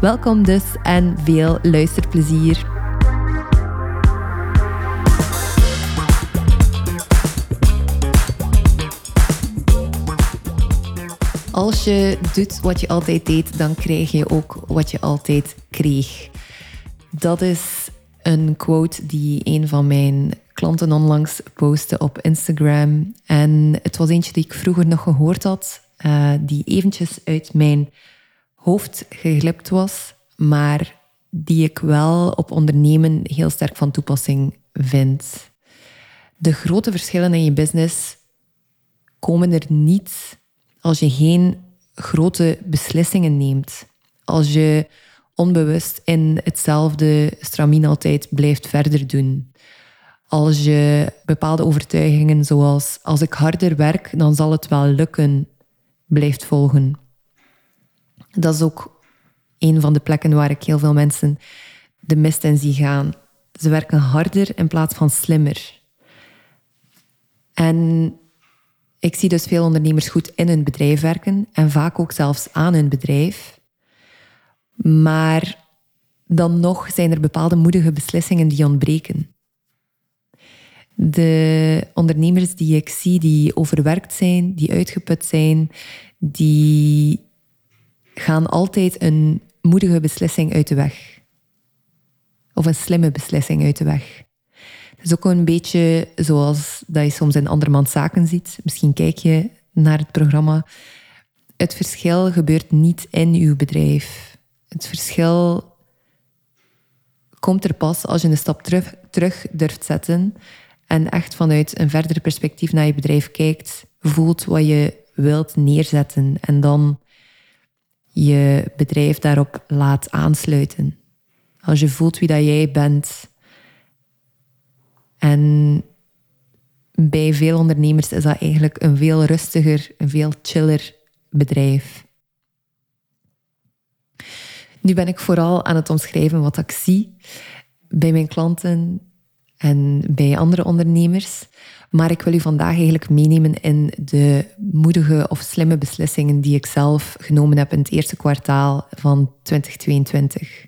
Welkom dus en veel luisterplezier. Als je doet wat je altijd deed, dan krijg je ook wat je altijd kreeg. Dat is een quote die een van mijn klanten onlangs postte op Instagram. En het was eentje die ik vroeger nog gehoord had, uh, die eventjes uit mijn hoofd geglipt was, maar die ik wel op ondernemen heel sterk van toepassing vind. De grote verschillen in je business komen er niet als je geen grote beslissingen neemt. Als je onbewust in hetzelfde stramien altijd blijft verder doen. Als je bepaalde overtuigingen zoals als ik harder werk, dan zal het wel lukken, blijft volgen. Dat is ook een van de plekken waar ik heel veel mensen de mist in zie gaan. Ze werken harder in plaats van slimmer. En ik zie dus veel ondernemers goed in hun bedrijf werken en vaak ook zelfs aan hun bedrijf. Maar dan nog zijn er bepaalde moedige beslissingen die ontbreken. De ondernemers die ik zie die overwerkt zijn, die uitgeput zijn, die gaan altijd een moedige beslissing uit de weg. Of een slimme beslissing uit de weg. Het is ook een beetje zoals dat je soms in andermans zaken ziet. Misschien kijk je naar het programma. Het verschil gebeurt niet in uw bedrijf. Het verschil komt er pas als je een stap terug, terug durft zetten en echt vanuit een verder perspectief naar je bedrijf kijkt, voelt wat je wilt neerzetten en dan je bedrijf daarop laat aansluiten. Als je voelt wie dat jij bent. En bij veel ondernemers is dat eigenlijk een veel rustiger, een veel chiller bedrijf. Nu ben ik vooral aan het omschrijven wat ik zie bij mijn klanten en bij andere ondernemers. Maar ik wil u vandaag eigenlijk meenemen in de moedige of slimme beslissingen die ik zelf genomen heb in het eerste kwartaal van 2022.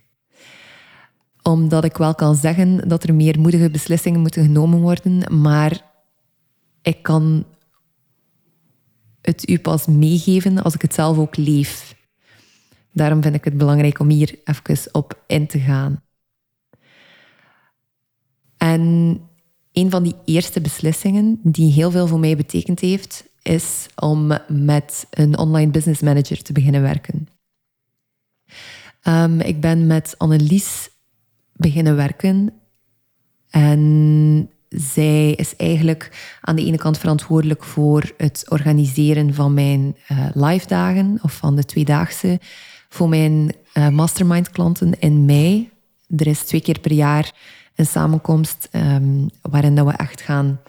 Omdat ik wel kan zeggen dat er meer moedige beslissingen moeten genomen worden, maar ik kan het u pas meegeven als ik het zelf ook leef. Daarom vind ik het belangrijk om hier even op in te gaan. En een van die eerste beslissingen die heel veel voor mij betekend heeft, is om met een online business manager te beginnen werken. Um, ik ben met Annelies beginnen werken en zij is eigenlijk aan de ene kant verantwoordelijk voor het organiseren van mijn uh, live dagen of van de tweedaagse voor mijn uh, mastermind klanten in mei. Er is twee keer per jaar een samenkomst um, waarin dat we echt gaan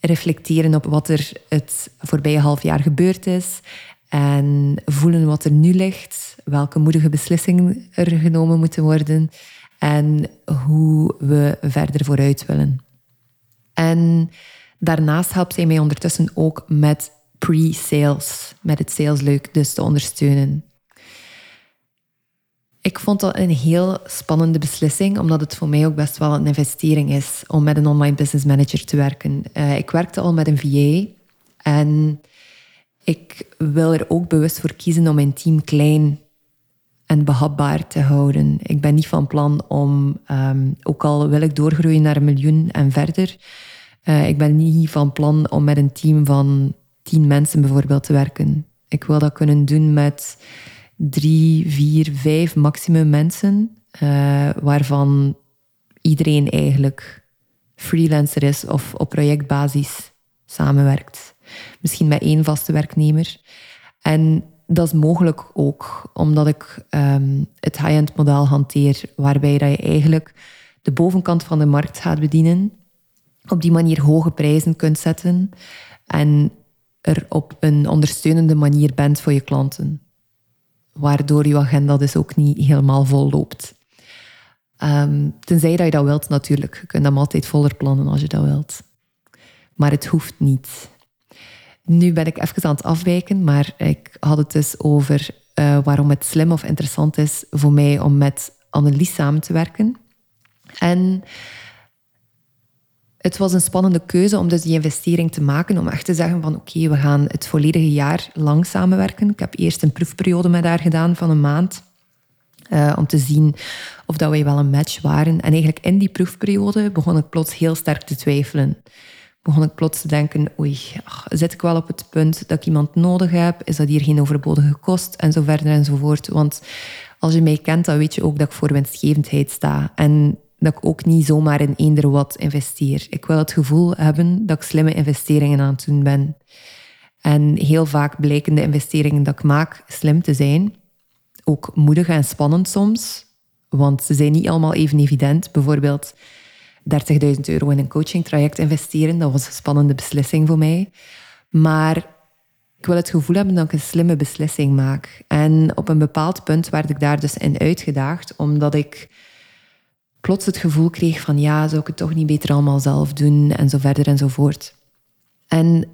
reflecteren op wat er het voorbije half jaar gebeurd is en voelen wat er nu ligt, welke moedige beslissingen er genomen moeten worden en hoe we verder vooruit willen. En daarnaast helpt zij mij ondertussen ook met pre-sales, met het salesleuk dus te ondersteunen. Ik vond dat een heel spannende beslissing, omdat het voor mij ook best wel een investering is om met een online business manager te werken. Uh, ik werkte al met een VA en ik wil er ook bewust voor kiezen om mijn team klein en behapbaar te houden. Ik ben niet van plan om, um, ook al wil ik doorgroeien naar een miljoen en verder, uh, ik ben niet van plan om met een team van tien mensen bijvoorbeeld te werken. Ik wil dat kunnen doen met drie, vier, vijf maximum mensen, uh, waarvan iedereen eigenlijk freelancer is of op projectbasis samenwerkt. Misschien met één vaste werknemer. En dat is mogelijk ook omdat ik ehm, het high-end model hanteer, waarbij dat je eigenlijk de bovenkant van de markt gaat bedienen, op die manier hoge prijzen kunt zetten en er op een ondersteunende manier bent voor je klanten. Waardoor je agenda dus ook niet helemaal vol loopt. Um, tenzij dat je dat wilt natuurlijk. Je kunt hem altijd voller plannen als je dat wilt. Maar het hoeft niet. Nu ben ik even aan het afwijken, maar ik had het dus over uh, waarom het slim of interessant is voor mij om met Annelies samen te werken. En het was een spannende keuze om dus die investering te maken, om echt te zeggen van oké, we gaan het volledige jaar lang samenwerken. Ik heb eerst een proefperiode met haar gedaan van een maand, uh, om te zien of dat wij wel een match waren. En eigenlijk in die proefperiode begon ik plots heel sterk te twijfelen. Begon ik plots te denken, oei, zit ik wel op het punt dat ik iemand nodig heb? Is dat hier geen overbodige kost? En zo verder enzovoort. Want als je mij kent, dan weet je ook dat ik voor winstgevendheid sta. En dat ik ook niet zomaar in eender wat investeer. Ik wil het gevoel hebben dat ik slimme investeringen aan het doen ben. En heel vaak blijken de investeringen dat ik maak slim te zijn. Ook moedig en spannend soms, want ze zijn niet allemaal even evident. Bijvoorbeeld 30.000 euro in een coachingtraject investeren, dat was een spannende beslissing voor mij. Maar ik wil het gevoel hebben dat ik een slimme beslissing maak. En op een bepaald punt werd ik daar dus in uitgedaagd, omdat ik plots het gevoel kreeg van ja, zou ik het toch niet beter allemaal zelf doen en zo verder en zo voort. En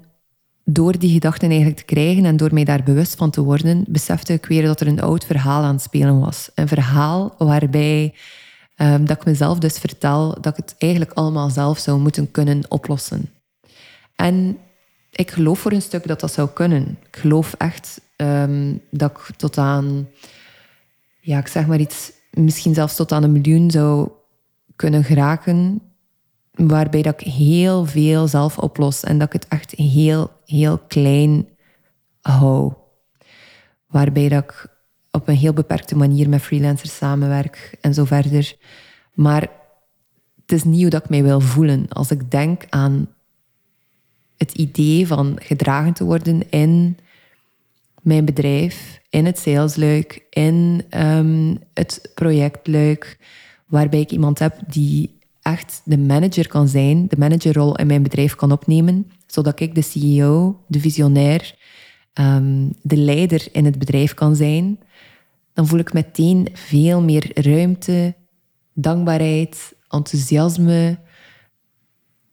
door die gedachten eigenlijk te krijgen en door mij daar bewust van te worden, besefte ik weer dat er een oud verhaal aan het spelen was. Een verhaal waarbij um, dat ik mezelf dus vertel dat ik het eigenlijk allemaal zelf zou moeten kunnen oplossen. En ik geloof voor een stuk dat dat zou kunnen. Ik geloof echt um, dat ik tot aan, ja, ik zeg maar iets, misschien zelfs tot aan een miljoen zou kunnen geraken, waarbij dat ik heel veel zelf oplos en dat ik het echt heel, heel klein hou. Waarbij dat ik op een heel beperkte manier met freelancers samenwerk en zo verder. Maar het is niet hoe dat ik mij wil voelen. Als ik denk aan het idee van gedragen te worden in mijn bedrijf, in het salesluik, in um, het projectluik, waarbij ik iemand heb die echt de manager kan zijn, de managerrol in mijn bedrijf kan opnemen, zodat ik de CEO, de visionair, um, de leider in het bedrijf kan zijn, dan voel ik meteen veel meer ruimte, dankbaarheid, enthousiasme,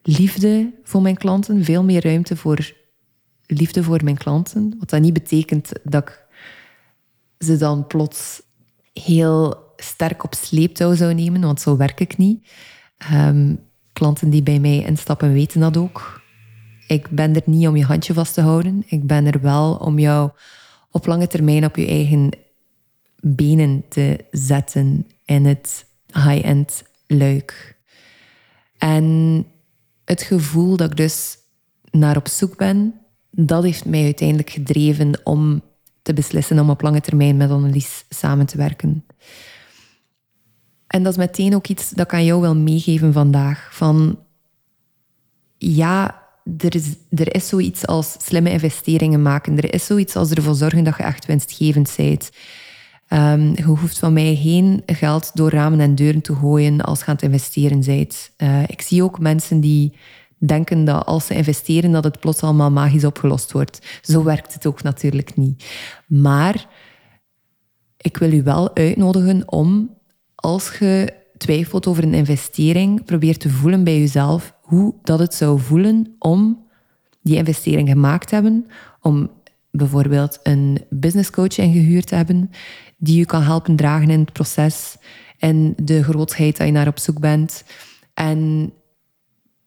liefde voor mijn klanten, veel meer ruimte voor liefde voor mijn klanten. Wat dat niet betekent dat ik ze dan plots heel sterk op sleeptouw zou nemen, want zo werk ik niet. Um, klanten die bij mij instappen weten dat ook. Ik ben er niet om je handje vast te houden. Ik ben er wel om jou op lange termijn op je eigen benen te zetten in het high-end luik. En het gevoel dat ik dus naar op zoek ben, dat heeft mij uiteindelijk gedreven om te beslissen om op lange termijn met Annelies samen te werken. En dat is meteen ook iets dat ik aan jou wil meegeven vandaag. Van ja, er is, er is zoiets als slimme investeringen maken. Er is zoiets als ervoor zorgen dat je echt winstgevend bent. Um, je hoeft van mij geen geld door ramen en deuren te gooien als je aan het investeren bent. Uh, ik zie ook mensen die denken dat als ze investeren, dat het plots allemaal magisch opgelost wordt. Zo werkt het ook natuurlijk niet. Maar ik wil u wel uitnodigen om als je twijfelt over een investering, probeer te voelen bij jezelf hoe dat het zou voelen om die investering gemaakt te hebben, om bijvoorbeeld een business coach ingehuurd te hebben die je kan helpen dragen in het proces en de grootheid dat je naar op zoek bent. En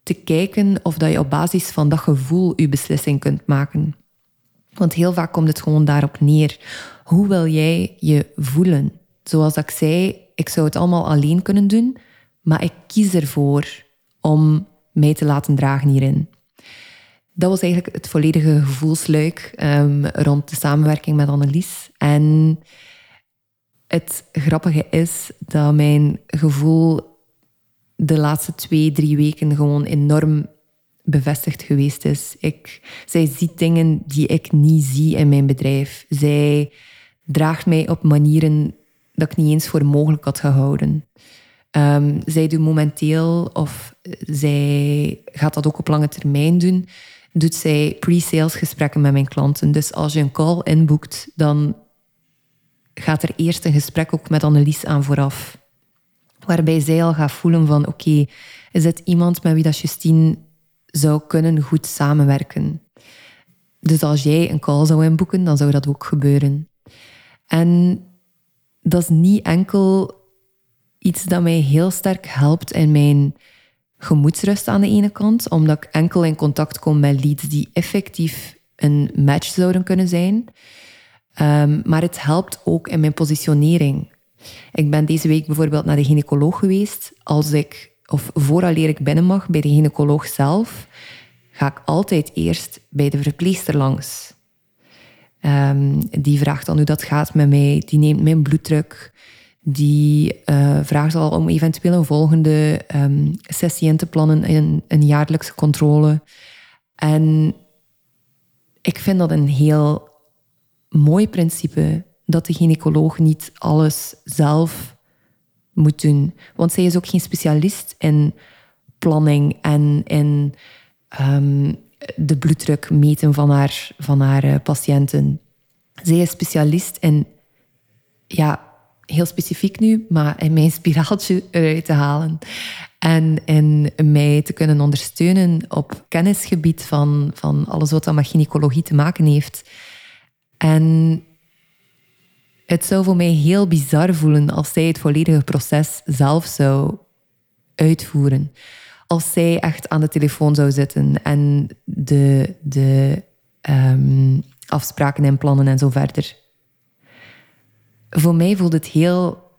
te kijken of dat je op basis van dat gevoel je beslissing kunt maken. Want heel vaak komt het gewoon daarop neer. Hoe wil jij je voelen? Zoals ik zei, ik zou het allemaal alleen kunnen doen, maar ik kies ervoor om mij te laten dragen hierin. Dat was eigenlijk het volledige gevoelsluik um, rond de samenwerking met Annelies. En het grappige is dat mijn gevoel de laatste twee, drie weken gewoon enorm bevestigd geweest is. Ik, zij ziet dingen die ik niet zie in mijn bedrijf. Zij draagt mij op manieren dat ik niet eens voor mogelijk had gehouden. Um, zij doet momenteel, of zij gaat dat ook op lange termijn doen, doet zij pre-sales gesprekken met mijn klanten. Dus als je een call inboekt, dan gaat er eerst een gesprek ook met Annelies aan vooraf. Waarbij zij al gaat voelen van oké, is het iemand met wie dat Justine zou kunnen goed samenwerken? Dus als jij een call zou inboeken, dan zou dat ook gebeuren. En dat is niet enkel iets dat mij heel sterk helpt in mijn gemoedsrust aan de ene kant, omdat ik enkel in contact kom met leads die effectief een match zouden kunnen zijn. Um, maar het helpt ook in mijn positionering. Ik ben deze week bijvoorbeeld naar de gynaecoloog geweest. Als ik, of vooraleer ik binnen mag bij de gynaecoloog zelf, ga ik altijd eerst bij de verpleegster langs. Um, die vraagt dan hoe dat gaat met mij. Die neemt mijn bloeddruk. Die uh, vraagt al om eventueel een volgende um, sessie in te plannen, een, een jaarlijkse controle. En ik vind dat een heel mooi principe dat de gynaecoloog niet alles zelf moet doen. Want zij is ook geen specialist in planning en in um, de bloeddruk meten van haar, van haar uh, patiënten. Zij is specialist in, ja, heel specifiek nu, maar in mijn spiraaltje eruit te halen. En in mij te kunnen ondersteunen op kennisgebied van, van alles wat met gynaecologie te maken heeft. En het zou voor mij heel bizar voelen als zij het volledige proces zelf zou uitvoeren. Als zij echt aan de telefoon zou zitten en de, de um, afspraken en plannen en zo verder. Voor mij voelt het heel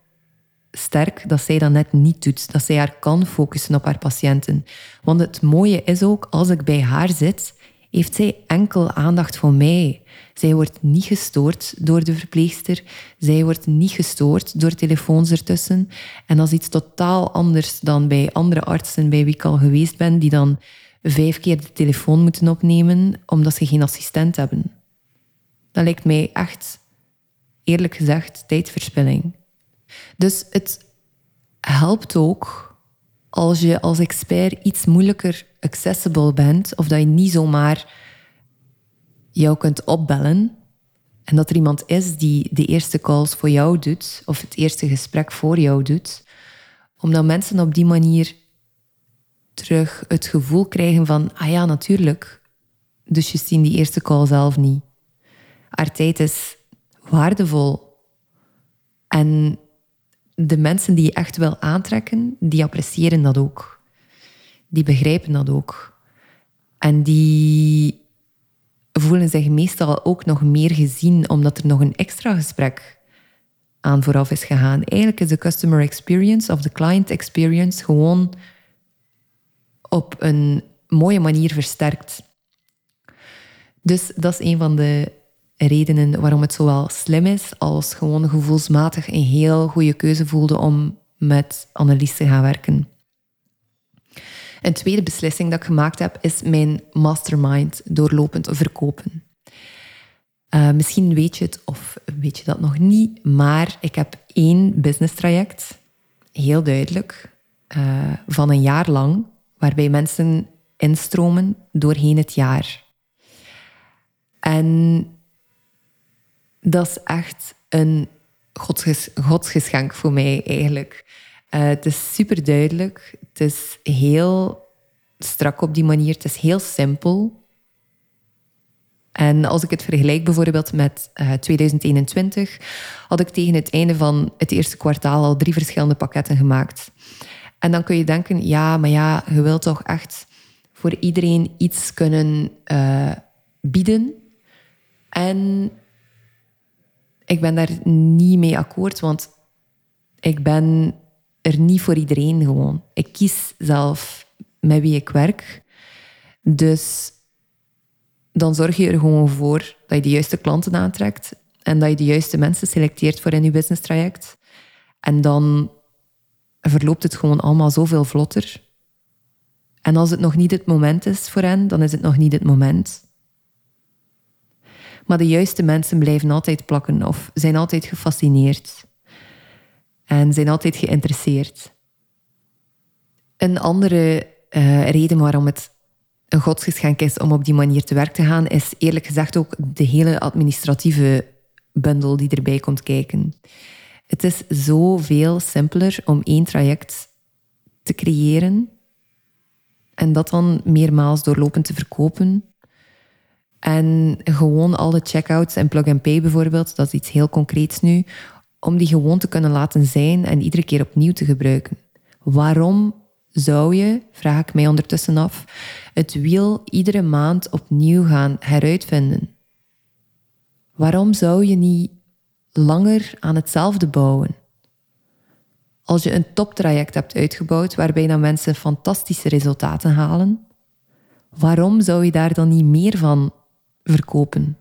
sterk dat zij dat net niet doet. Dat zij haar kan focussen op haar patiënten. Want het mooie is ook, als ik bij haar zit, heeft zij enkel aandacht voor mij. Zij wordt niet gestoord door de verpleegster. Zij wordt niet gestoord door telefoons ertussen. En dat is iets totaal anders dan bij andere artsen bij wie ik al geweest ben, die dan vijf keer de telefoon moeten opnemen omdat ze geen assistent hebben. Dat lijkt mij echt, eerlijk gezegd, tijdverspilling. Dus het helpt ook als je als expert iets moeilijker accessible bent, of dat je niet zomaar jou kunt opbellen en dat er iemand is die de eerste calls voor jou doet, of het eerste gesprek voor jou doet, omdat mensen op die manier terug het gevoel krijgen van, ah ja, natuurlijk, dus je ziet die eerste call zelf niet. Haar tijd is waardevol. En de mensen die je echt wil aantrekken, die appreciëren dat ook. Die begrijpen dat ook. En die voelen zich meestal ook nog meer gezien, omdat er nog een extra gesprek aan vooraf is gegaan. Eigenlijk is de customer experience of de client experience gewoon op een mooie manier versterkt. Dus dat is een van de redenen waarom het zowel slim is als gewoon gevoelsmatig een heel goede keuze voelde om met Annelies te gaan werken. Een tweede beslissing dat ik gemaakt heb, is mijn mastermind doorlopend verkopen. Uh, misschien weet je het of weet je dat nog niet, maar ik heb één business traject, heel duidelijk, uh, van een jaar lang, waarbij mensen instromen doorheen het jaar. En dat is echt een godsges godsgeschenk voor mij eigenlijk. Uh, het is super duidelijk. Het is heel strak op die manier. Het is heel simpel. En als ik het vergelijk bijvoorbeeld met uh, eh, 2021, had ik tegen het einde van het eerste kwartaal al drie verschillende pakketten gemaakt. En dan kun je denken, ja, maar ja, je wilt toch echt voor iedereen iets kunnen uh, bieden. En ik ben daar niet mee akkoord, want ik ben er niet voor iedereen gewoon. Ik kies zelf met wie ik werk. Dus dan zorg je er gewoon voor dat je de juiste klanten aantrekt en dat je de juiste mensen selecteert voor in je business traject. En dan verloopt het gewoon allemaal zoveel vlotter. En als het nog niet het moment is voor hen, dan is het nog niet het moment. Maar de juiste mensen blijven altijd plakken of zijn altijd gefascineerd. En zijn altijd geïnteresseerd. Een andere uh, reden waarom het een godsgeschenk is om op die manier te werk te gaan, is eerlijk gezegd ook de hele administratieve bundel die erbij komt kijken. Het is zoveel simpeler om één traject te creëren en dat dan meermaals doorlopend te verkopen. En gewoon alle checkouts en plug-and-pay bijvoorbeeld, dat is iets heel concreets nu, om die gewoon te kunnen laten zijn en iedere keer opnieuw te gebruiken. Waarom zou je, vraag ik mij ondertussen af, het wiel iedere maand opnieuw gaan heruitvinden? Waarom zou je niet langer aan hetzelfde bouwen? Als je een toptraject hebt uitgebouwd waarbij dan mensen fantastische resultaten halen, waarom zou je daar dan niet meer van verkopen?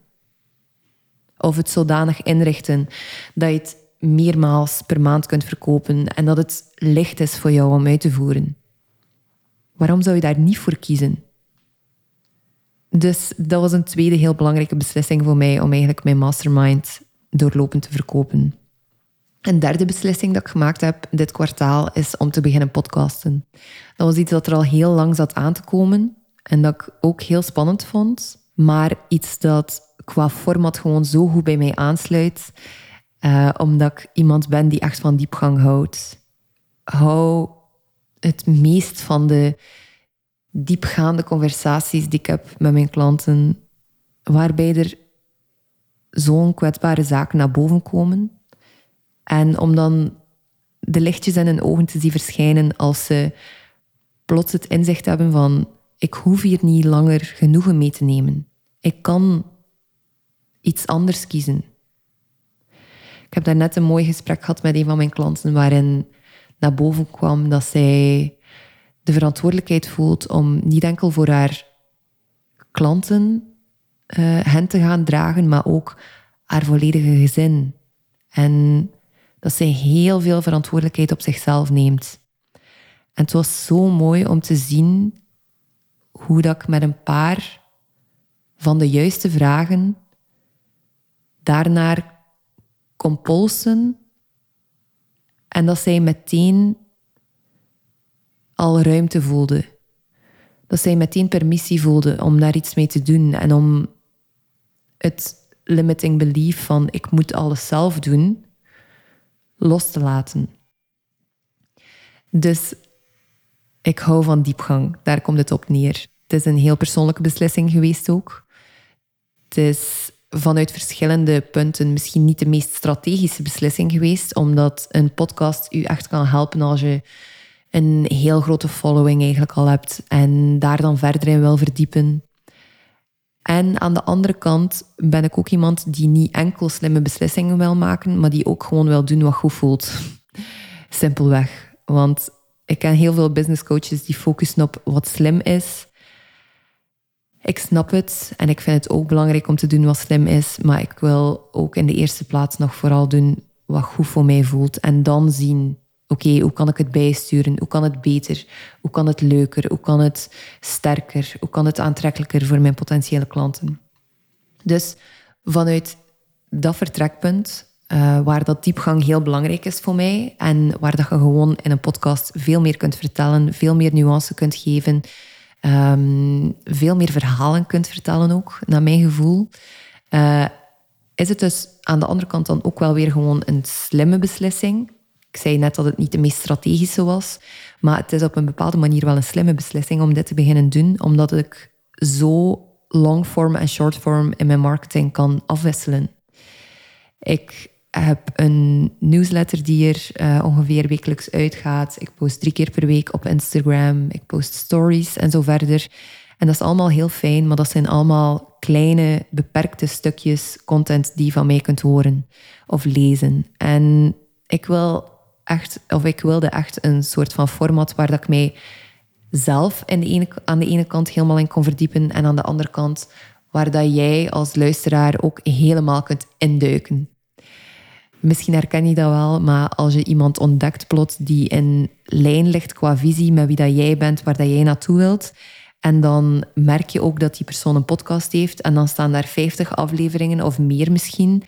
Of het zodanig inrichten dat je het meermaals per maand kunt verkopen en dat het licht is voor jou om uit te voeren. Waarom zou je daar niet voor kiezen? Dus dat was een tweede heel belangrijke beslissing voor mij om eigenlijk mijn mastermind doorlopend te verkopen. Een derde beslissing dat ik gemaakt heb dit kwartaal is om te beginnen podcasten. Dat was iets dat er al heel lang zat aan te komen en dat ik ook heel spannend vond, maar iets dat qua format gewoon zo goed bij mij aansluit, uh, omdat ik iemand ben die echt van diepgang houdt. Hou het meest van de diepgaande conversaties die ik heb met mijn klanten, waarbij er zo'n kwetsbare zaken naar boven komen. En om dan de lichtjes in hun ogen te zien verschijnen als ze plots het inzicht hebben van ik hoef hier niet langer genoegen mee te nemen. Ik kan iets anders kiezen. Ik heb daar net een mooi gesprek gehad met een van mijn klanten waarin naar boven kwam dat zij de verantwoordelijkheid voelt om niet enkel voor haar klanten uh, hen te gaan dragen, maar ook haar volledige gezin. En dat zij heel veel verantwoordelijkheid op zichzelf neemt. En het was zo mooi om te zien hoe dat ik met een paar van de juiste vragen daarnaar kon polsen en dat zij meteen al ruimte voelde. Dat zij meteen permissie voelde om daar iets mee te doen en om het limiting belief van ik moet alles zelf doen, los te laten. Dus ik hou van diepgang, daar komt het op neer. Het is een heel persoonlijke beslissing geweest ook. Het is vanuit verschillende punten misschien niet de meest strategische beslissing geweest, omdat een podcast u echt kan helpen als je een heel grote following eigenlijk al hebt en daar dan verder in wil verdiepen. En aan de andere kant ben ik ook iemand die niet enkel slimme beslissingen wil maken, maar die ook gewoon wil doen wat goed voelt. Simpelweg. Want ik ken heel veel business coaches die focussen op wat slim is. Ik snap het en ik vind het ook belangrijk om te doen wat slim is, maar ik wil ook in de eerste plaats nog vooral doen wat goed voor mij voelt en dan zien Oké, hoe kan ik het bijsturen? Hoe kan het beter? Hoe kan het leuker? Hoe kan het sterker? Hoe kan het aantrekkelijker voor mijn potentiële klanten? Dus vanuit dat vertrekpunt, uh, waar dat diepgang heel belangrijk is voor mij en waar dat je gewoon in een podcast veel meer kunt vertellen, veel meer nuance kunt geven, um, veel meer verhalen kunt vertellen ook, naar mijn gevoel, uh, is het dus aan de andere kant dan ook wel weer gewoon een slimme beslissing ik zei net dat het niet de meest strategische was, maar het is op een bepaalde manier wel een slimme beslissing om dit te beginnen doen, omdat ik zo longform en shortform in mijn marketing kan afwisselen. Ik heb een newsletter die er uh, ongeveer wekelijks uitgaat. Ik post drie keer per week op Instagram. Ik post stories en zo verder. En dat is allemaal heel fijn, maar dat zijn allemaal kleine, beperkte stukjes content die je van mij kunt horen of lezen. En ik wil echt, of ik wilde echt een soort van format waar dat ik mij zelf de ene, aan de ene kant helemaal in kon verdiepen en aan de andere kant waar dat jij als luisteraar ook helemaal kunt induiken. Misschien herken je dat wel, maar als je iemand ontdekt plots die in lijn ligt qua visie met wie dat jij bent, waar dat jij naartoe wilt, en dan merk je ook dat die persoon een podcast heeft en dan staan daar 50 afleveringen of meer misschien,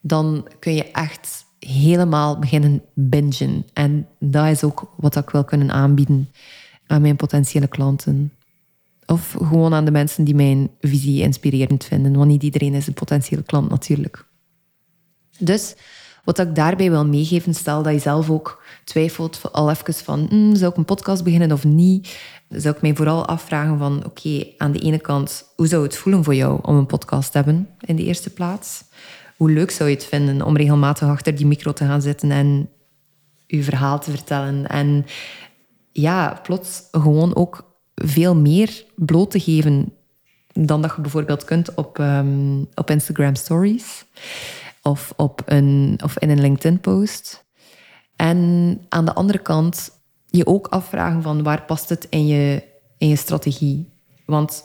dan kun je echt helemaal beginnen bingen. En dat is ook wat ik wil kunnen aanbieden aan mijn potentiële klanten. Of gewoon aan de mensen die mijn visie inspirerend vinden. Want niet iedereen is een potentiële klant natuurlijk. Dus wat ik daarbij wil meegeven, stel dat je zelf ook twijfelt al even van, hmm, zou ik een podcast beginnen of niet? Zou ik mij vooral afvragen van, oké, aan de ene kant, hoe zou het voelen voor jou om een podcast te hebben in de eerste plaats? Hoe leuk zou je het vinden om regelmatig achter die micro te gaan zitten en je verhaal te vertellen? En ja, plots gewoon ook veel meer bloot te geven dan dat je bijvoorbeeld kunt op, um, op Instagram Stories of, op een, of in een LinkedIn-post. En aan de andere kant je ook afvragen van waar past het in je, in je strategie. Want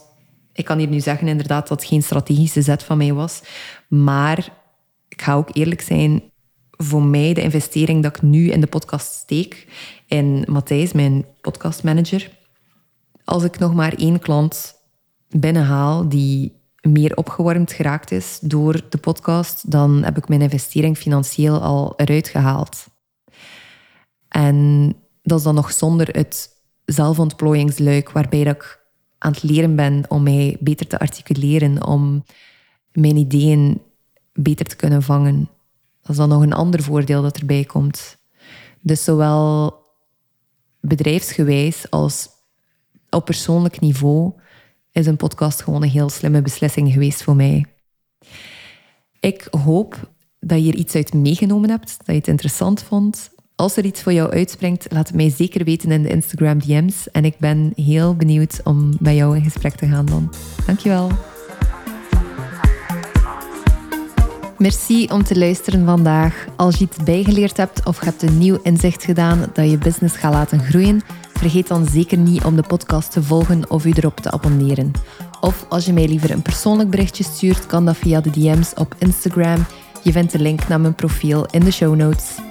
ik kan hier nu zeggen inderdaad dat het geen strategische zet van mij was. Maar ik ga ook eerlijk zijn, voor mij de investering dat ik nu in de podcast steek, in Matthijs, mijn podcastmanager, als ik nog maar één klant binnenhaal die meer opgewarmd geraakt is door de podcast, dan heb ik mijn investering financieel al eruit gehaald. En dat is dan nog zonder het zelfontplooiingsluik, waarbij ik aan het leren ben om mij beter te articuleren, om mijn ideeën beter te kunnen vangen. Dat is dan nog een ander voordeel dat erbij komt. Dus zowel bedrijfsgewijs als op persoonlijk niveau is een podcast gewoon een heel slimme beslissing geweest voor mij. Ik hoop dat je er iets uit meegenomen hebt, dat je het interessant vond. Als er iets voor jou uitspringt, laat het mij zeker weten in de Instagram DM's. En ik ben heel benieuwd om bij jou in gesprek te gaan dan. Dankjewel. Merci om te luisteren vandaag. Als je iets bijgeleerd hebt of hebt een nieuw inzicht gedaan dat je business gaat laten groeien, vergeet dan zeker niet om de podcast te volgen of u erop te abonneren. Of als je mij liever een persoonlijk berichtje stuurt, kan dat via de DM's op Instagram. Je vindt de link naar mijn profiel in de show notes.